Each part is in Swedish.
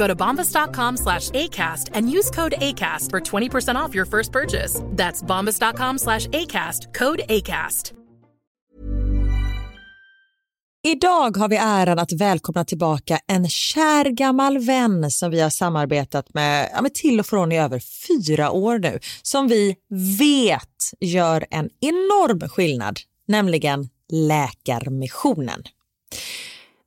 Go to bombas.com slash ACAST and use code ACAST for 20% off your first purchase. That's bombas.com slash ACAST, code ACAST. Idag har vi äran att välkomna tillbaka en kär gammal vän som vi har samarbetat med, ja, med till och från i över fyra år nu, som vi vet gör en enorm skillnad, nämligen Läkarmissionen.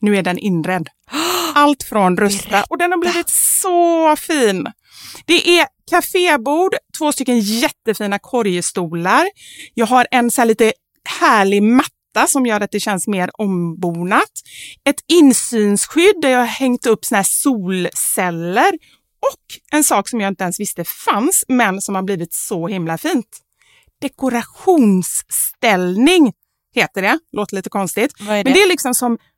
nu är den inredd. Allt från Rusta och den har blivit så fin. Det är kafébord, två stycken jättefina korgstolar. Jag har en så här lite härlig matta som gör att det känns mer ombonat. Ett insynsskydd där jag har hängt upp såna här solceller och en sak som jag inte ens visste fanns men som har blivit så himla fint. Dekorationsställning heter det. Låter lite konstigt. Vad är Men det? det är liksom som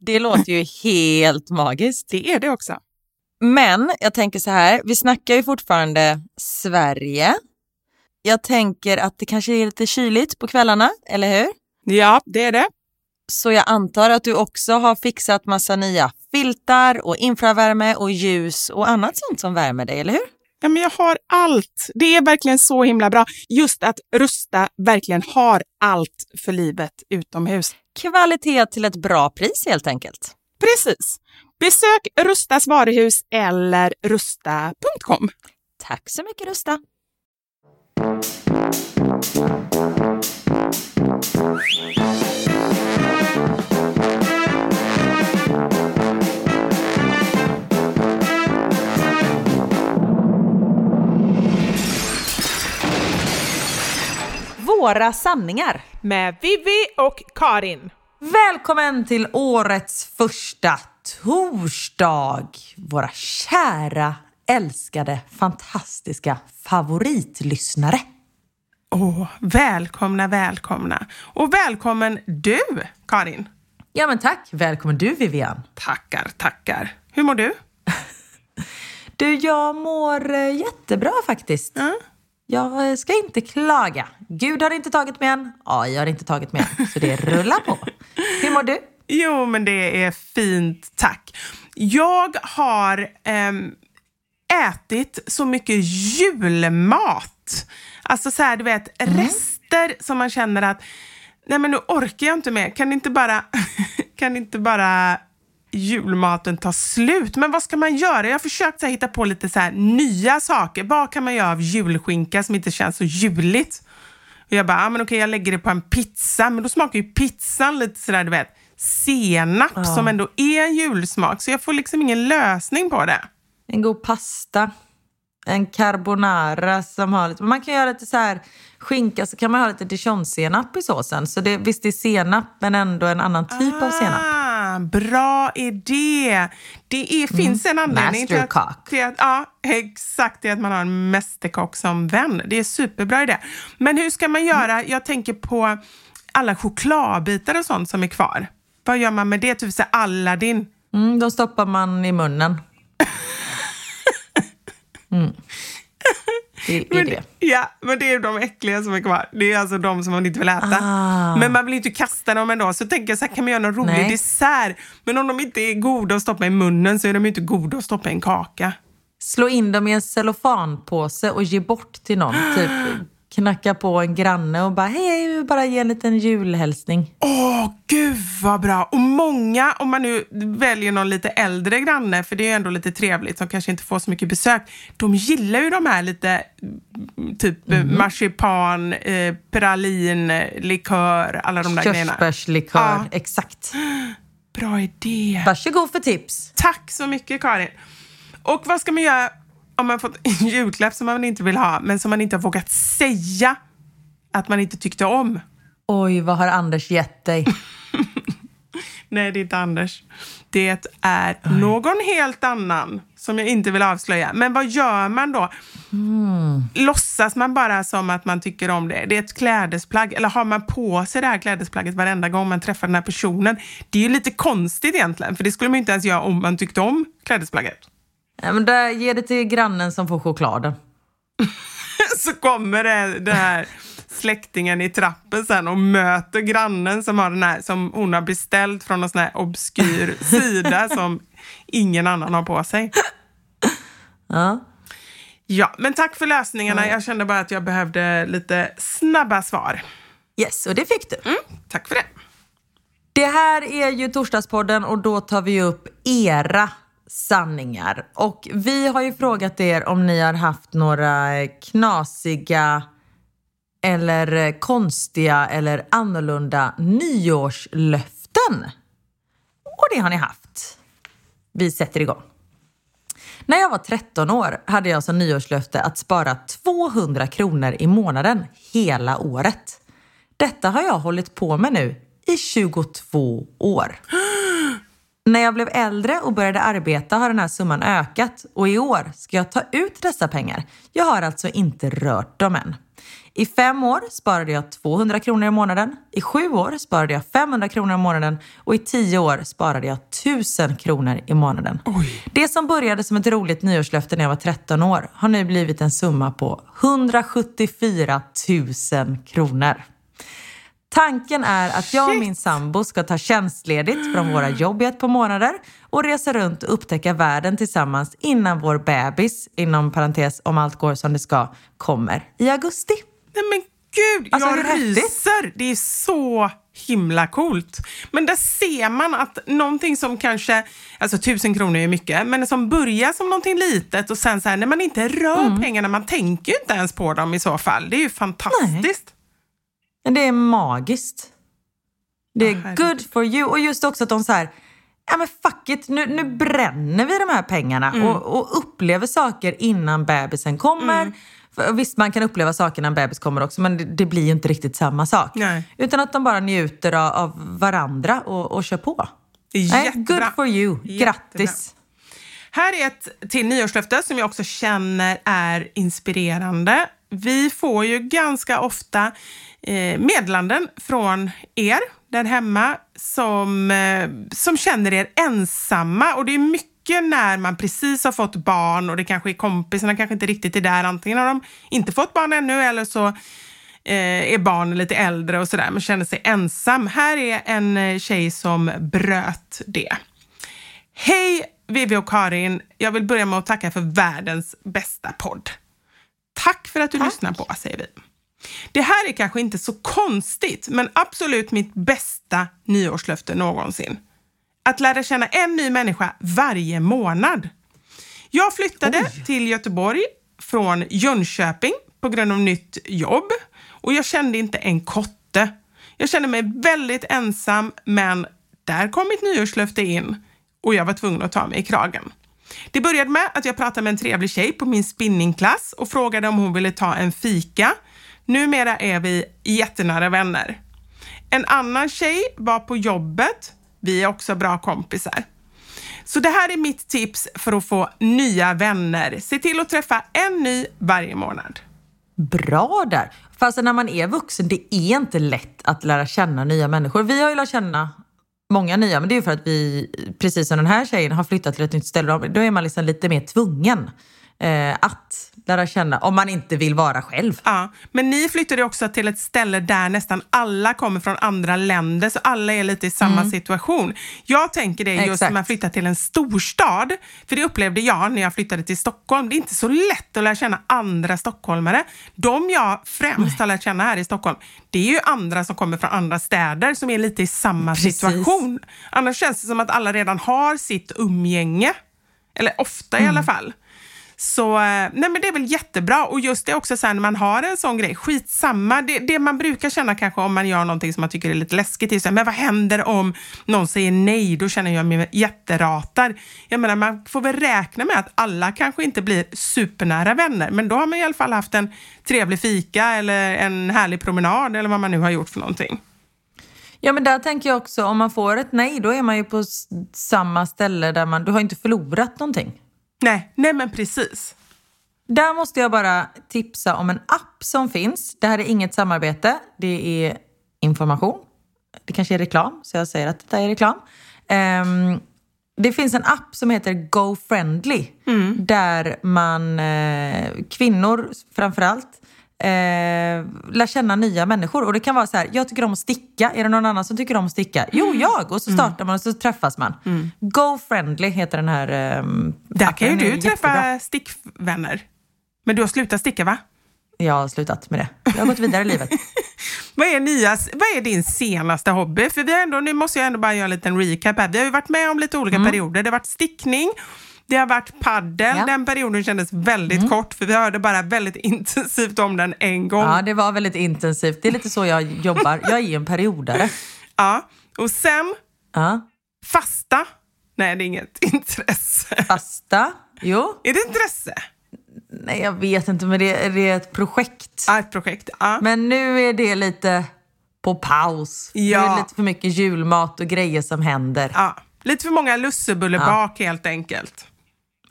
Det låter ju helt magiskt. Det är det också. Men jag tänker så här, vi snackar ju fortfarande Sverige. Jag tänker att det kanske är lite kyligt på kvällarna, eller hur? Ja, det är det. Så jag antar att du också har fixat massa nya filtar och infravärme och ljus och annat sånt som värmer dig, eller hur? Ja, men jag har allt. Det är verkligen så himla bra. Just att Rusta verkligen har allt för livet utomhus. Kvalitet till ett bra pris helt enkelt. Precis. Besök Rustas varuhus eller rusta.com. Tack så mycket Rusta! Våra sanningar. Med Vivi och Karin. Välkommen till årets första torsdag. Våra kära, älskade, fantastiska favoritlyssnare. Åh, välkomna, välkomna. Och välkommen du, Karin. Ja men tack. Välkommen du Vivian. Tackar, tackar. Hur mår du? Du, jag mår eh, jättebra faktiskt. Ja. Jag eh, ska inte klaga. Gud har inte tagit mig än. AI har inte tagit mig än. Så det rullar på. Hur mår du? Jo, men det är fint, tack. Jag har ehm, ätit så mycket julmat. Alltså så här, du vet, rester som man känner att nej men nu orkar jag inte mer. Kan inte bara, kan inte bara julmaten ta slut? Men vad ska man göra? Jag har försökt här, hitta på lite så här, nya saker. Vad kan man göra av julskinka som inte känns så juligt? Och jag bara, ah, men okej jag lägger det på en pizza, men då smakar ju pizzan lite sådär du vet senap som ändå är en julsmak. Så jag får liksom ingen lösning på det. En god pasta. En carbonara som har lite... Man kan göra lite så här skinka så kan man ha lite dijonsenap i såsen. Så det, visst det är senap men ändå en annan typ av senap. Bra idé! Det är, finns en anledning till att, till att... Ja, exakt. Är att man har en mästerkock som vän. Det är superbra idé. Men hur ska man göra? Jag tänker på alla chokladbitar och sånt som är kvar. Vad gör man med det? Typ så Aladdin. Mm, de stoppar man i munnen. Mm. Det Men, det. Ja, men det är de äckliga som är kvar. Det är alltså de som man inte vill äta. Ah. Men man vill inte kasta dem ändå. Så tänker jag så här, kan man göra någon rolig Nej. dessert? Men om de inte är goda att stoppa i munnen så är de inte goda att stoppa i en kaka. Slå in dem i en cellofanpåse och ge bort till någon. Typ knacka på en granne och bara hej, jag vill bara ge en liten julhälsning. Åh, gud vad bra! Och många, om man nu väljer någon lite äldre granne, för det är ju ändå lite trevligt, som kanske inte får så mycket besök, de gillar ju de här lite mm, typ Mhm. marsipan, eh, pralin, eh, likör, alla de där grejerna. Körsbärslikör, Ja. exakt. Bra idé! Varsågod för tips. Tack så mycket Karin. Och vad ska man göra om man fått en julklapp som man inte vill ha, men som man inte har vågat säga att man inte tyckte om? Oj, vad har Anders gett dig? Nej, det är inte Anders. Det är någon helt annan som jag inte vill avslöja. Men vad gör man då? Mm. Låtsas man bara som att man tycker om det? Det är ett klädesplagg. Eller har man på sig det här klädesplagget varenda gång man träffar den här personen? Det är ju lite konstigt egentligen, för det skulle man inte ens göra om man tyckte om klädesplagget. Ja, men där, ge det till grannen som får chokladen. så kommer det, det här släktingen i trappen sen och möter grannen som har den här som hon har beställt från någon sån här obskyr sida som ingen annan har på sig. Ja. Ja, men tack för lösningarna. Jag kände bara att jag behövde lite snabba svar. Yes, och det fick du. Mm, tack för det. Det här är ju Torsdagspodden och då tar vi upp era sanningar. Och vi har ju frågat er om ni har haft några knasiga eller konstiga eller annorlunda nyårslöften. Och det har ni haft. Vi sätter igång. När jag var 13 år hade jag som nyårslöfte att spara 200 kronor i månaden hela året. Detta har jag hållit på med nu i 22 år. När jag blev äldre och började arbeta har den här summan ökat och i år ska jag ta ut dessa pengar. Jag har alltså inte rört dem än. I fem år sparade jag 200 kronor i månaden. I sju år sparade jag 500 kronor i månaden och i tio år sparade jag 1000 kronor i månaden. Oj. Det som började som ett roligt nyårslöfte när jag var 13 år har nu blivit en summa på 174 000 kronor. Tanken är att jag och min sambo ska ta tjänstledigt från våra jobb i ett par månader och resa runt och upptäcka världen tillsammans innan vår bebis, inom parentes om allt går som det ska, kommer i augusti. Nej men gud, Alltså, jag ryser! Det är så himla coolt. Men där ser man att någonting som kanske, alltså tusen kronor är mycket, men som börjar som någonting litet och sen så här, när man inte rör Mm. pengarna, man tänker ju inte ens på dem i så fall. Det är ju fantastiskt. Men Det är magiskt. Det är herregud. good for you. Och just också att de så här, ja men fuck it, nu, nu bränner vi de här pengarna Mm. och, och upplever saker innan bebisen kommer. Mm. För, visst, man kan uppleva saker när bebis kommer också, men det, det blir ju inte riktigt samma sak. Nej. Utan att de bara njuter av, av varandra och, och kör på. Nej, good for you. Jättebra. Grattis. Här är ett till nyårslöfte som jag också känner är inspirerande. Vi får ju ganska ofta eh, meddelanden från er där hemma som, eh, som känner er ensamma. Och det är mycket när man precis har fått barn och det kanske är kompisarna kanske inte riktigt är där. Antingen har de inte fått barn ännu eller så eh, är barnen lite äldre och sådär, men känner sig ensam. Här är en eh, tjej som bröt det. Hej Vivi och Karin! Jag vill börja med att tacka för världens bästa podd. Tack för att du lyssnar på säger vi. Det här är kanske inte så konstigt, men absolut mitt bästa nyårslöfte någonsin. Att lära känna en ny människa varje månad. Jag flyttade till Göteborg från Jönköping på grund av nytt jobb och jag kände inte en kotte. Jag kände mig väldigt ensam, men där kom mitt nyårslöfte in och jag var tvungen att ta mig i kragen. Det började med att jag pratade med en trevlig tjej på min spinningklass och frågade om hon ville ta en fika. Numera är vi jättenära vänner. En annan tjej var på jobbet. Vi är också bra kompisar. Så det här är mitt tips för att få nya vänner. Se till att träffa en ny varje månad. Bra där. Fast när man är vuxen, det är inte lätt att lära känna nya människor. Vi har ju lärt känna många nya, men det är ju för att vi, precis som den här tjejen, har flyttat till ett nytt ställe. Då är man liksom lite mer tvungen eh, att lära känna, om man inte vill vara själv. Ja, men ni flyttade också till ett ställe där nästan alla kommer från andra länder, så alla är lite i samma situation. Jag tänker det just Mm. Exakt. när man flyttar till en storstad, för det upplevde jag när jag flyttade till Stockholm. Det är inte så lätt att lära känna andra stockholmare. De jag främst har lärt känna här i Stockholm, det är ju andra som kommer från andra städer som är lite i samma Precis. situation. Annars känns det som att alla redan har sitt umgänge. Eller ofta Mm. i alla fall. Så eh, nej men det är väl jättebra. Och just det också så här, när man har en sån grej, skitsamma. Det, det man brukar känna kanske om man gör någonting som man tycker är lite läskigt, är så här, men vad händer om någon säger nej? Då känner jag mig jätteratad. Jag menar, man får väl räkna med att alla kanske inte blir supernära vänner, men då har man i alla fall haft en trevlig fika eller en härlig promenad eller vad man nu har gjort för någonting. Ja, men där tänker jag också, om man får ett nej, då är man ju på samma ställe där man, du har inte förlorat någonting. Nej, nej men precis. Där måste jag bara tipsa om en app som finns. Det här är inget samarbete, det är information. Det kanske är reklam, så jag säger att detta är reklam. Ehm, det finns en app som heter GoFriendly där man, eh, kvinnor framförallt, eh, lär känna nya människor. Och det kan vara så här, jag tycker om att sticka. Är det någon annan som tycker om att sticka? Jo, jag! Och så startar man och så träffas man. GoFriendly heter den här eh, Där kan ju du träffa jättebra. stickvänner. Men du har slutat sticka va? Jag har slutat med det. Jag har gått vidare i livet. Vad är, nya, vad är din senaste hobby? För vi har ändå, nu måste jag ändå bara göra en liten recap här. Vi har ju varit med om lite olika perioder. Det har varit stickning, det har varit paddel. Ja. Den perioden kändes väldigt kort för vi hörde bara väldigt intensivt om den en gång. Ja, det var väldigt intensivt. Det är lite så jag jobbar. Jag är ju en periodare. Ja. Och sen Ja. fasta. Nej, det är inget intresse. Fasta. Jo. Är det intresse? Nej, jag vet inte, men det, det är ett projekt. Ja, ett projekt. Ja. Men nu är det lite på paus. Ja. Det är lite för mycket julmat och grejer som händer. Ja. Lite för många lussebullebak helt enkelt.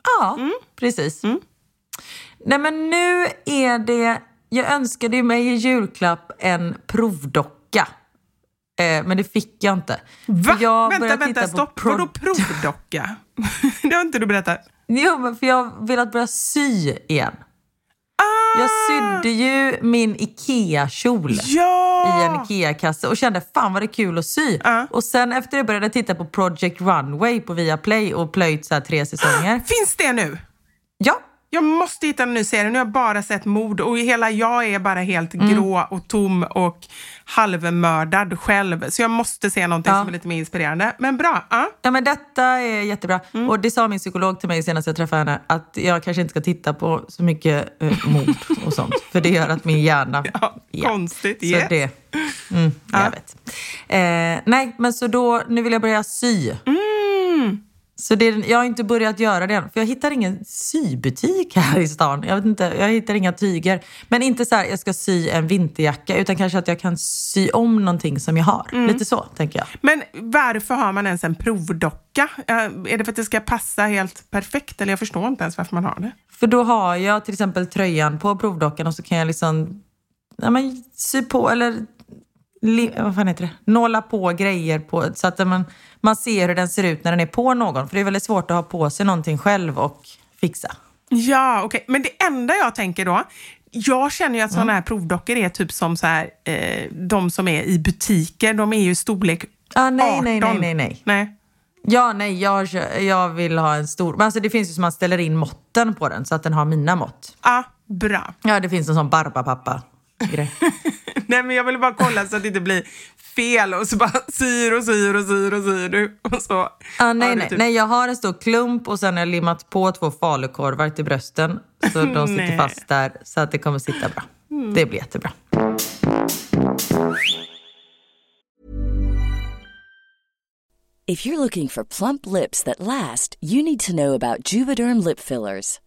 Ja, precis. Nej, men nu är det... Jag önskade ju mig i julklapp en provdocka. Eh, men det fick jag inte. Va? Jag vänta, vänta, stopp. pro- Vadå provdocka? det har inte du berättat. Jo, men för jag har velat börja sy igen. Jag sydde ju min IKEA-kjol Ja! i en IKEA-kasse och kände fan vad det är kul att sy. Ja. Och sen efter det började jag titta på Project Runway på Viaplay och plöjt så här tre säsonger. Finns det nu? Ja, Jag måste hitta en ny serie. Nu har jag bara sett mord och hela jag är bara helt Mm. grå och tom och halvmördad själv. Så jag måste se någonting Ja. som är lite mer inspirerande. Men bra. Ja. Ja men detta är jättebra. Mm. Och det sa min psykolog till mig senast jag träffade henne, att jag kanske inte ska titta på så mycket eh, mord och sånt. För det gör att min hjärna... Ja, konstigt. Så Yes. det... Mm, Ja. Jag vet. Eh, nej, men så då, nu vill jag börja sy. Mm. Så det, jag har inte börjat göra det än, för jag hittar ingen sybutik här i stan. Jag, vet inte, jag hittar inga tyger. Men inte så här, jag ska sy en vinterjacka, utan kanske att jag kan sy om någonting som jag har. Mm. Lite så, tänker jag. Men varför har man ens en provdocka? Är det för att det ska passa helt perfekt? Eller jag förstår inte ens varför man har det. För då har jag till exempel tröjan på provdockan och så kan jag liksom ja, men, sy på eller vad fan heter det? nåla på grejer på, så att man, man ser hur den ser ut när den är på någon. För det är väldigt svårt att ha på sig någonting själv och fixa. Ja, okej. Men det enda jag tänker då, jag känner ju att Mm. sådana här provdockor är typ som så här, eh, de som är i butiker, de är ju storlek Ah, nej, 18. nej, nej, nej, nej. Nej. Ja, nej, jag, jag vill ha en stor... Men alltså det finns ju som man ställer in måtten på den så att den har mina mått. Ja, bra. Ja, det finns en sån Barbapapa-grej. Nej, men jag ville bara kolla så att det inte blir fel och så bara syr och syr och syr och syr du. Och så Ah, nej, nej, typ- nej, jag har en stor klump och sen har jag limmat på två falukorvar till brösten. Så de sitter fast där så att det kommer sitta bra. Det blir jättebra. If you're looking for plump lips that last, you need to know about Juvederm lip fillers.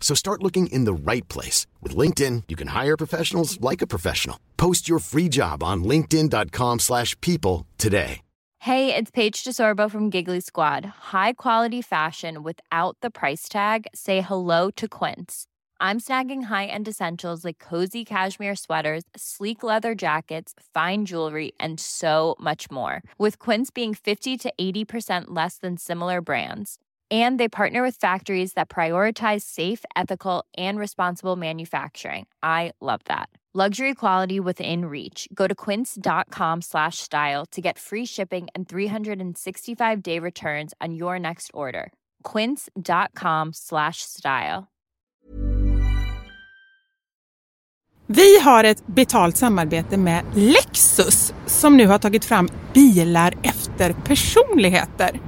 So start looking in the right place. With LinkedIn, you can hire professionals like a professional. Post your free job on linkedin.com slash people today. Hey, it's Paige DeSorbo from Giggly Squad. High quality fashion without the price tag. Say hello to Quince. I'm snagging high-end essentials like cozy cashmere sweaters, sleek leather jackets, fine jewelry, and so much more. With Quince being 50 to 80% less than similar brands. And they partner with factories that prioritize safe, ethical, and responsible manufacturing. I love that. Luxury quality within reach. Go to quince.com slash style to get free shipping and 365-day returns on your next order. quince.com slash style. Vi har ett betalt samarbete med Lexus som nu har tagit fram bilar efter personligheter.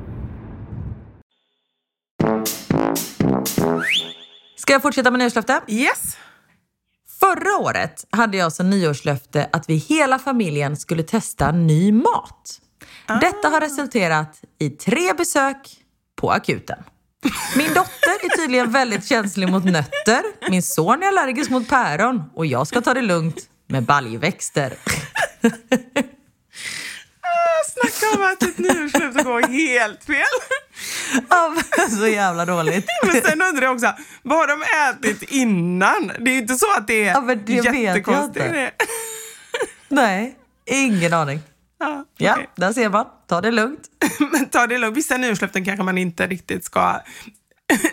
Ska jag fortsätta med nyårslöfte? Yes! Förra året hade jag som nyårslöfte att vi hela familjen skulle testa ny mat. Ah. Detta har resulterat i tre besök på akuten. Min dotter är tydligen väldigt känslig mot nötter, min son är allergisk mot päron och jag ska ta det lugnt med baljväxter. Snacka om att ett nyårslöfte går helt fel. Ja, så jävla dåligt. Men sen undrar jag också, vad har de ätit innan? Det är inte så att det är ja, men det jättekonstigt. Vet jag inte. Nej, ingen aning. Ja, okay. ja, där ser man. Ta det lugnt. men ta det lugnt. Vissa nyårslöften kanske man inte riktigt ska,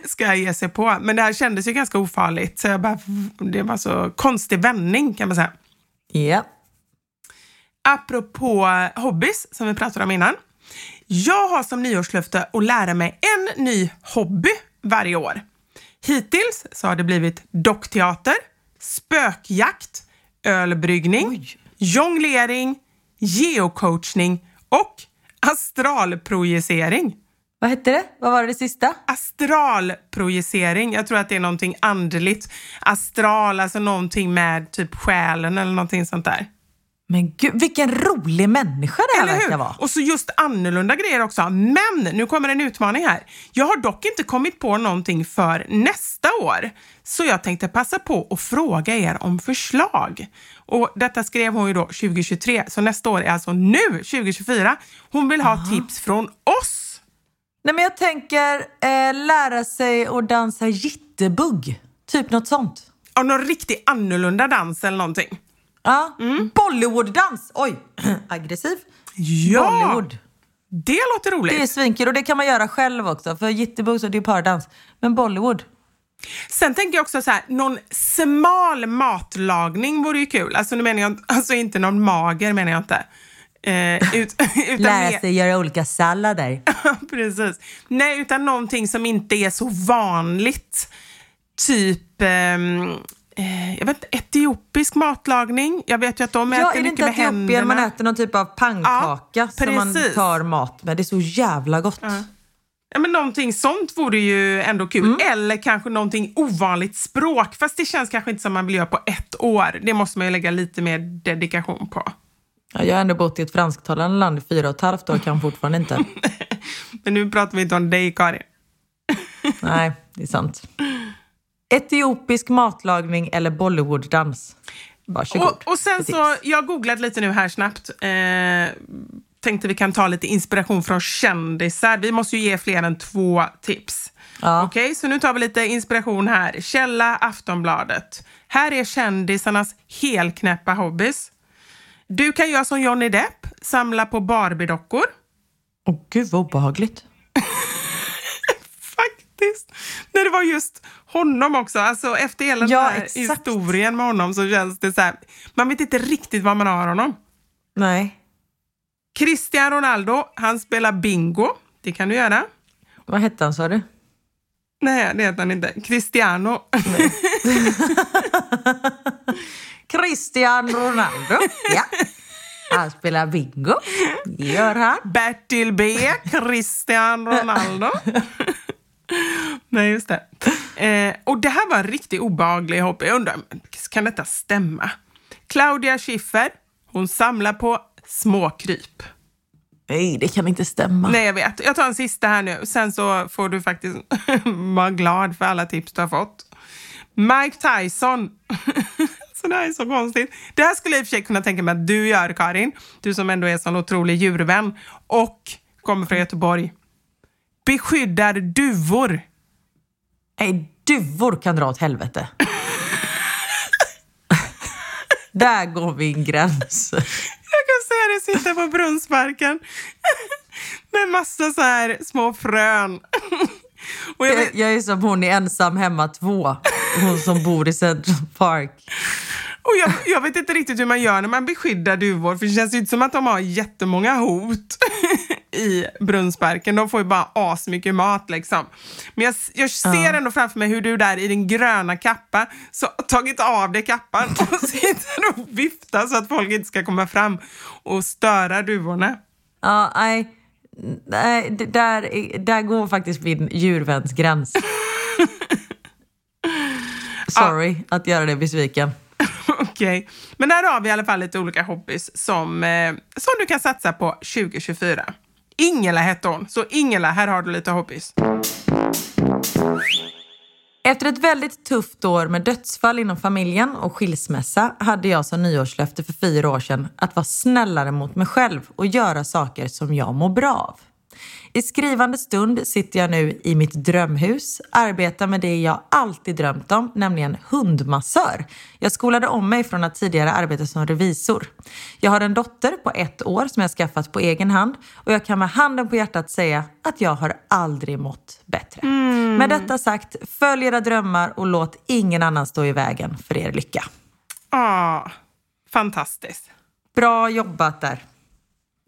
ska ge sig på. Men det här kändes ju ganska ofarligt. Så jag bara, det var så konstig vändning kan man säga. Ja. Apropå hobbys som vi pratade om innan. Jag har som nyårslöfte att lära mig en ny hobby varje år. Hittills så har det blivit dockteater, spökjakt, ölbryggning, Oj. jonglering, geocoachning och astralprojicering. Vad hette det? Vad var det, sista? Astralprojicering. Jag tror att det är någonting andligt. Astral, alltså någonting med typ själen eller någonting sånt där. Men gud, vilken rolig människa det här Eller verkar hur? vara. Och så just annorlunda grejer också. Men nu kommer en utmaning här. Jag har dock inte kommit på någonting för nästa år. Så jag tänkte passa på att fråga er om förslag. Och detta skrev hon ju då 2023, så nästa år är alltså nu, 2024. Hon vill ha Aha. tips från oss. Nej men jag tänker eh, lära sig att dansa jitterbug. Typ något sånt. Ja, någon riktigt annorlunda dans eller någonting. Ja. Mm. Bollywood-dans! Oj, aggressiv. Ja! Bollywood. Det låter roligt. Det är svinkul och det kan man göra själv också. För jitterbug det är pardans. Men Bollywood. Sen tänker jag också så här, någon smal matlagning vore ju kul. Alltså nu menar jag alltså inte någon mager menar jag inte. Eh, ut, utan Lära sig göra olika sallader. Precis. Nej, utan någonting som inte är så vanligt. Typ eh, jag vet inte, etiopisk matlagning. Jag vet ju att de ja, äter mycket med händerna. Ja, är det inte man äter någon typ av pannkaka ja, som man tar mat med? Det är så jävla gott. Ja. Ja, men någonting sånt vore ju ändå kul. Mm. Eller kanske någonting ovanligt språk. Fast det känns kanske inte som man vill göra på ett år. Det måste man ju lägga lite mer dedikation på. Ja, jag har ändå bott i ett fransktalande land i fyra och ett halvt år kan fortfarande inte. men nu pratar vi inte om dig, Karin. Nej, det är sant. Etiopisk matlagning eller Bollywood-dans? Varsågod. Och, och sen så, jag har googlat lite nu här snabbt. Eh, tänkte vi kan ta lite inspiration från kändisar. Vi måste ju ge fler än två tips. Ja. Okej, okay, så nu tar vi lite inspiration här. Källa Aftonbladet. Här är kändisarnas helknäppa hobbys. Du kan göra som Johnny Depp, samla på Barbie-dockor. Åh oh, gud vad obehagligt. Faktiskt. När det var just honom också. Alltså efter hela ja, den här exakt. historien med honom så känns det så här, man vet inte riktigt vad man har honom. Nej. Cristiano Ronaldo, han spelar bingo. Det kan du göra. Vad hette han sa du? Nej, det heter han inte. Cristiano. Cristiano Ronaldo, ja. Han spelar bingo. Det gör han. Bertil B. Cristiano Ronaldo. Nej, just det. Eh, och det här var en riktigt obehaglig hobby. Jag undrar, kan detta stämma? Claudia Schiffer, hon samlar på småkryp. Nej, det kan inte stämma. Nej, jag vet. Jag tar en sista här nu. Sen så får du faktiskt vara glad för alla tips du har fått. Mike Tyson. så det här är så konstigt. Det här skulle jag i och för sig kunna tänka mig att du gör, Karin. Du som ändå är en sån otrolig djurvän och kommer från Göteborg. Beskyddar duvor. Nej, duvor kan dra åt helvete. Där går min gräns. Jag kan se dig sitta på Brunnsparken med massa så här små frön. Jag, vet... jag är som hon i Ensam hemma 2, hon som bor i Central Park. Och jag, jag, vet inte riktigt hur man gör när man beskyddar duvor, för det känns ju inte som att de har jättemånga hot i Brunnsparken. De får ju bara asmycket mat liksom. Men jag, jag ser ja. ändå framför mig hur du där i din gröna kappa så tagit av dig kappan och sitter och viftar så att folk inte ska komma fram och störa duvorna. Ja, nej. Nej, där, där går faktiskt min djurvänsgräns. Sorry ja. att göra dig besviken. Okej, okay. men där har vi i alla fall lite olika hobbys som, eh, som du kan satsa på 2024. Ingela hette hon, så Ingela, här har du lite hobbys. Efter ett väldigt tufft år med dödsfall inom familjen och skilsmässa hade jag som nyårslöfte för fyra år sedan att vara snällare mot mig själv och göra saker som jag mår bra av. I skrivande stund sitter jag nu i mitt drömhus, arbetar med det jag alltid drömt om, nämligen hundmassör. Jag skolade om mig från att tidigare arbeta som revisor. Jag har en dotter på ett år som jag skaffat på egen hand och jag kan med handen på hjärtat säga att jag har aldrig mått bättre. Mm. Med detta sagt, följ era drömmar och låt ingen annan stå i vägen för er lycka. Ah, fantastiskt. Bra jobbat där.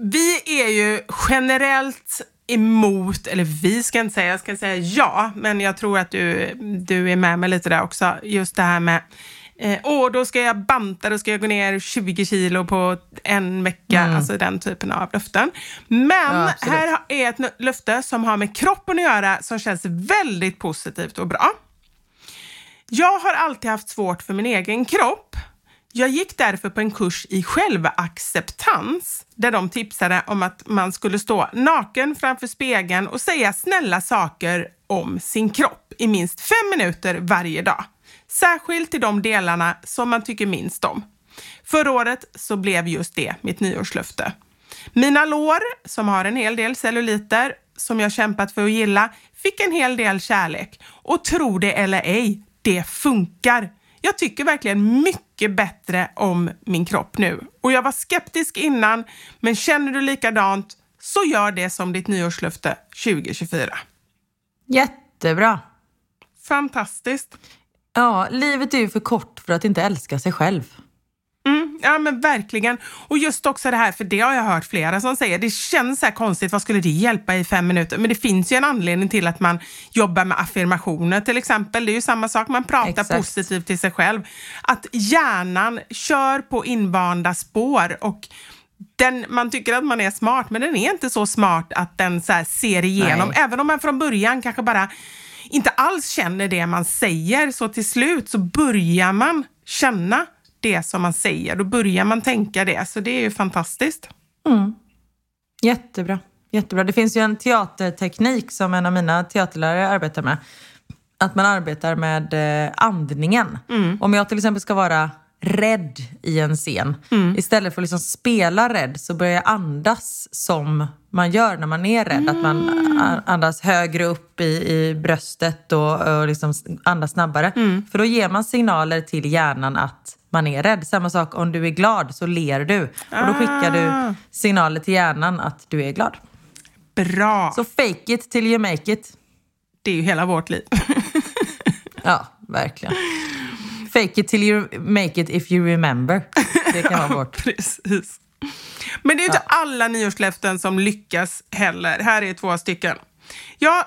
Vi är ju generellt emot, eller vi ska inte säga, jag ska säga ja, men jag tror att du, du är med mig lite där också. Just det här med eh, åh, då ska jag banta, då ska jag gå ner 20 kilo på en vecka, mm. alltså den typen av löften. Men ja, här är ett löfte som har med kroppen att göra som känns väldigt positivt och bra. Jag har alltid haft svårt för min egen kropp jag gick därför på en kurs i självacceptans där de tipsade om att man skulle stå naken framför spegeln och säga snälla saker om sin kropp i minst fem minuter varje dag. Särskilt till de delarna som man tycker minst om. Förra året så blev just det mitt nyårslöfte. Mina lår, som har en hel del celluliter, som jag kämpat för att gilla, fick en hel del kärlek. Och tro det eller ej, det funkar. Jag tycker verkligen mycket bättre om min kropp nu. Och jag var skeptisk innan, men känner du likadant så gör det som ditt nyårslöfte 2024. Jättebra. Fantastiskt. Ja, livet är ju för kort för att inte älska sig själv. Ja men verkligen. Och just också det här, för det har jag hört flera som säger, det känns så här konstigt, vad skulle det hjälpa i fem minuter? Men det finns ju en anledning till att man jobbar med affirmationer till exempel. Det är ju samma sak, man pratar Exakt. positivt till sig själv. Att hjärnan kör på invanda spår och den, man tycker att man är smart, men den är inte så smart att den så ser igenom. Nej. Även om man från början kanske bara inte alls känner det man säger, så till slut så börjar man känna det som man säger. Då börjar man tänka det, så det är ju fantastiskt. Mm. Jättebra. Jättebra. Det finns ju en teaterteknik som en av mina teaterlärare arbetar med. Att man arbetar med eh, andningen. Mm. Om jag till exempel ska vara rädd i en scen. Mm. Istället för att liksom spela rädd så börjar jag andas som man gör när man är rädd. Mm. Att man andas högre upp i, i bröstet och, och liksom andas snabbare. Mm. För då ger man signaler till hjärnan att man är rädd. Samma sak om du är glad så ler du. Och då skickar du ah. signaler till hjärnan att du är glad. Bra! Så fake it till you make it. Det är ju hela vårt liv. ja, verkligen. Fake it till you make it if you remember. Det kan vara vårt. Precis. Men det är inte alla nyårslöften som lyckas heller. Här är två stycken. Jag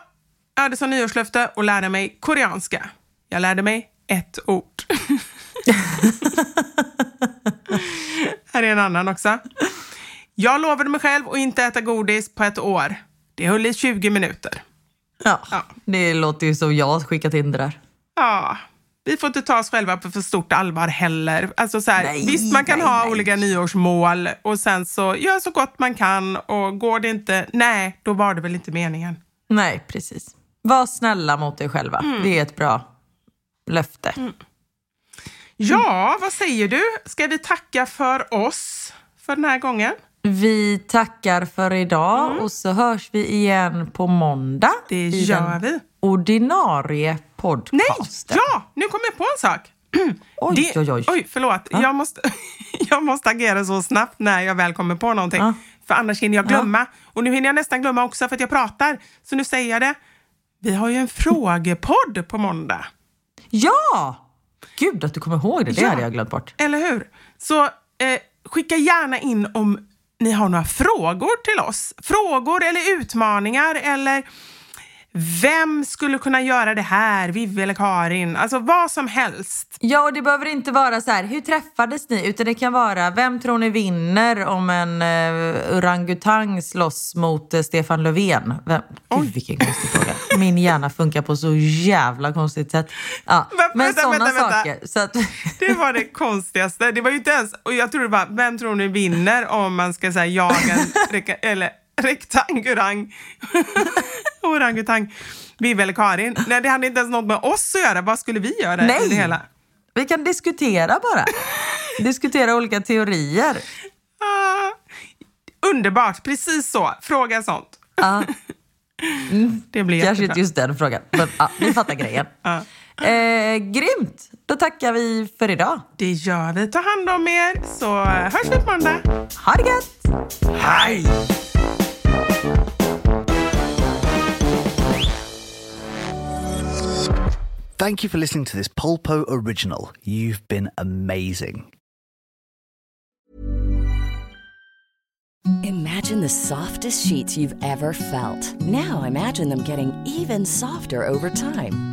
hade som nyårslöfte att lära mig koreanska. Jag lärde mig ett ord. Här är en annan också. Jag lovade mig själv att inte äta godis på ett år. Det höll i 20 minuter. Ja, ja. det låter ju som jag skickat in det där. Ja, vi får inte ta oss själva på för stort allvar heller. Alltså så här, nej, visst, man kan nej, ha nej. olika nyårsmål och sen så gör så gott man kan och går det inte, nej, då var det väl inte meningen. Nej, precis. Var snälla mot dig själva. Mm. Det är ett bra löfte. Mm. Ja, vad säger du? Ska vi tacka för oss för den här gången? Vi tackar för idag och så hörs vi igen på måndag. Det gör vi. ordinarie Nej! podcasten. Ja! Nu kom jag på en sak. Oj, Det- oj, oj. Oj, förlåt. Jag, måste, jag måste agera så snabbt när jag väl kommer på någonting. Ja. För annars hinner jag glömma. Och nu hinner jag nästan glömma också för att jag pratar. Så nu säger jag det. Vi har ju en frågepodd på måndag. Ja! Gud att du kommer ihåg det, det Ja. hade jag glömt bort. Eller hur? Så eh, skicka gärna in om ni har några frågor till oss. Frågor eller utmaningar eller vem skulle kunna göra det här? Vivi eller Karin? Alltså vad som helst. Ja, och det behöver inte vara så här, hur träffades ni? Utan det kan vara, vem tror ni vinner om en uh, orangutang slåss mot uh, Stefan Löfven? Vem? Gud, vilken konstig fråga. Min hjärna funkar på så jävla konstigt sätt. Ja, Vänta, men sådana saker. Så att, Det var det konstigaste. Det var ju inte ens... Och jag tror det var, vem tror ni vinner om man ska säga jaga en eller rektangurang, orangutang, Vivi eller Karin? Nej, det hade inte ens något med oss att göra. Vad skulle vi göra Nej. det hela? vi kan diskutera bara. diskutera olika teorier. Ah, underbart, precis så. Fråga sånt. Ja. Det blir Kanske inte just den frågan, men ja, ni fattar grejen. Ja. Eh, grymt! Då tackar vi för idag. Det gör vi. Ta hand om er, så hörs vi på måndag. Ha det gött! Hej! Thank you for listening to this Polpo original. You've been amazing. Imagine the softest sheets you've ever felt. Now imagine them getting even softer over time.